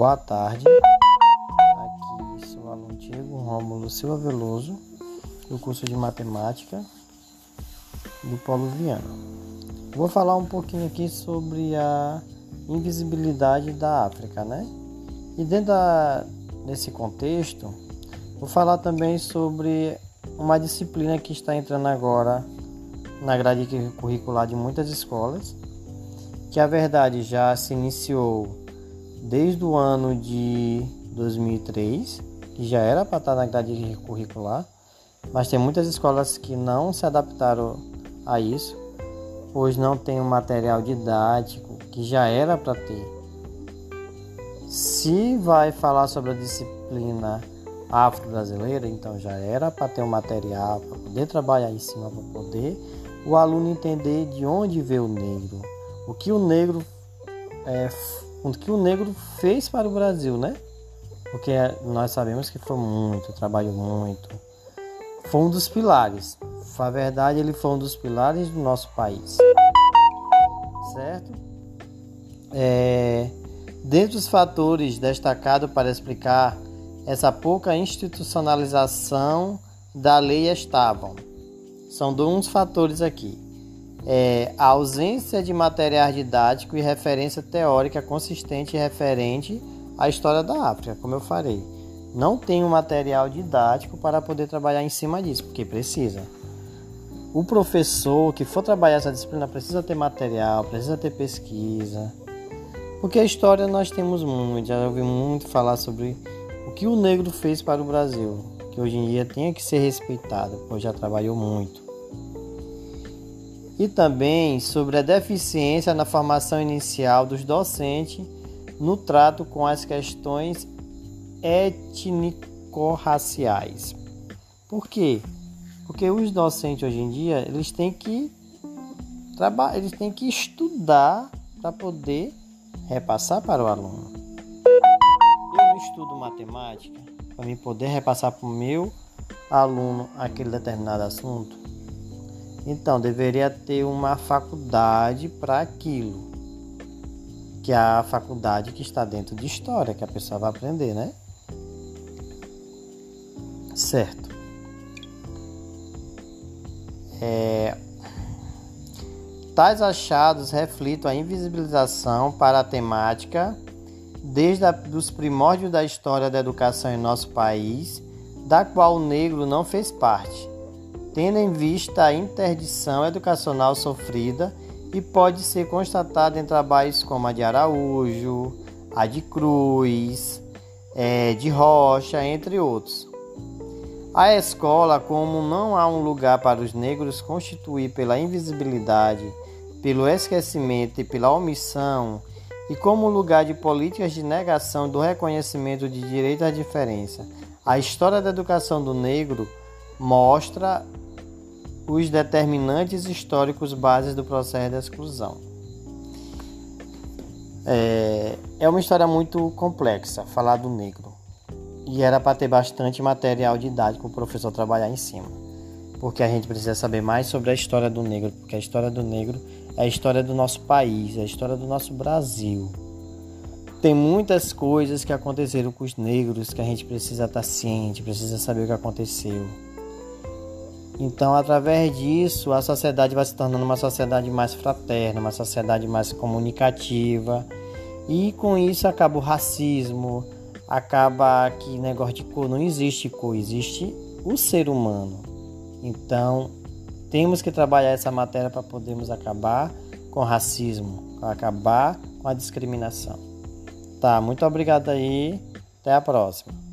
Boa tarde. Aqui sou o aluno Diego Rômulo Silva Veloso, do curso de Matemática do Polo Viana. Vou falar um pouquinho aqui sobre a invisibilidade da África, né? E dentro desse contexto, vou falar também sobre uma disciplina que está entrando agora na grade curricular de muitas escolas, que a verdade já se iniciou desde o ano de 2003, que já era para estar na grade curricular, mas tem muitas escolas que não se adaptaram a isso, pois não tem um material didático que já era para ter. Se vai falar sobre a disciplina afro-brasileira, então já era para ter um material para poder trabalhar em cima, para poder o aluno entender de onde veio o negro, o que o negro é, o que o negro fez para o Brasil, né? Porque nós sabemos que foi muito, trabalhou muito. Foi um dos pilares. Na verdade, ele foi um dos pilares do nosso país. Certo? É, dentre os fatores destacados para explicar essa pouca institucionalização da lei estavam. São dois fatores aqui é, a ausência de material didático e referência teórica consistente e referente à história da África, como eu falei. Não tem um material didático para poder trabalhar em cima disso, porque precisa. O professor que for trabalhar essa disciplina precisa ter material, precisa ter pesquisa. Porque a história nós temos muito, já ouvi muito falar sobre o que o negro fez para o Brasil, que hoje em dia tem que ser respeitado, pois já trabalhou muito e também sobre a deficiência na formação inicial dos docentes no trato com as questões étnico-raciais. Por quê? Porque os docentes hoje em dia eles têm que trabalhar, eles têm que estudar para poder repassar para o aluno. Eu estudo matemática para me poder repassar para o meu aluno aquele determinado assunto. Então deveria ter uma faculdade para aquilo, que é a faculdade que está dentro de história, que a pessoa vai aprender, né? Certo. É... Tais achados refletem a invisibilização para a temática desde os primórdios da história da educação em nosso país, da qual o negro não fez parte tendo em vista a interdição educacional sofrida e pode ser constatada em trabalhos como a de Araújo, a de Cruz, é, de Rocha, entre outros. A escola, como não há um lugar para os negros constituir pela invisibilidade, pelo esquecimento e pela omissão, e como lugar de políticas de negação do reconhecimento de direito à diferença, a história da educação do negro mostra os determinantes históricos bases do processo de exclusão. É, é uma história muito complexa falar do negro e era para ter bastante material didático para o professor trabalhar em cima, porque a gente precisa saber mais sobre a história do negro, porque a história do negro é a história do nosso país, é a história do nosso Brasil. Tem muitas coisas que aconteceram com os negros que a gente precisa estar ciente, precisa saber o que aconteceu. Então, através disso, a sociedade vai se tornando uma sociedade mais fraterna, uma sociedade mais comunicativa. E com isso acaba o racismo, acaba que negócio de cor não existe cor, existe o ser humano. Então, temos que trabalhar essa matéria para podermos acabar com o racismo, acabar com a discriminação. Tá, muito obrigado aí. Até a próxima.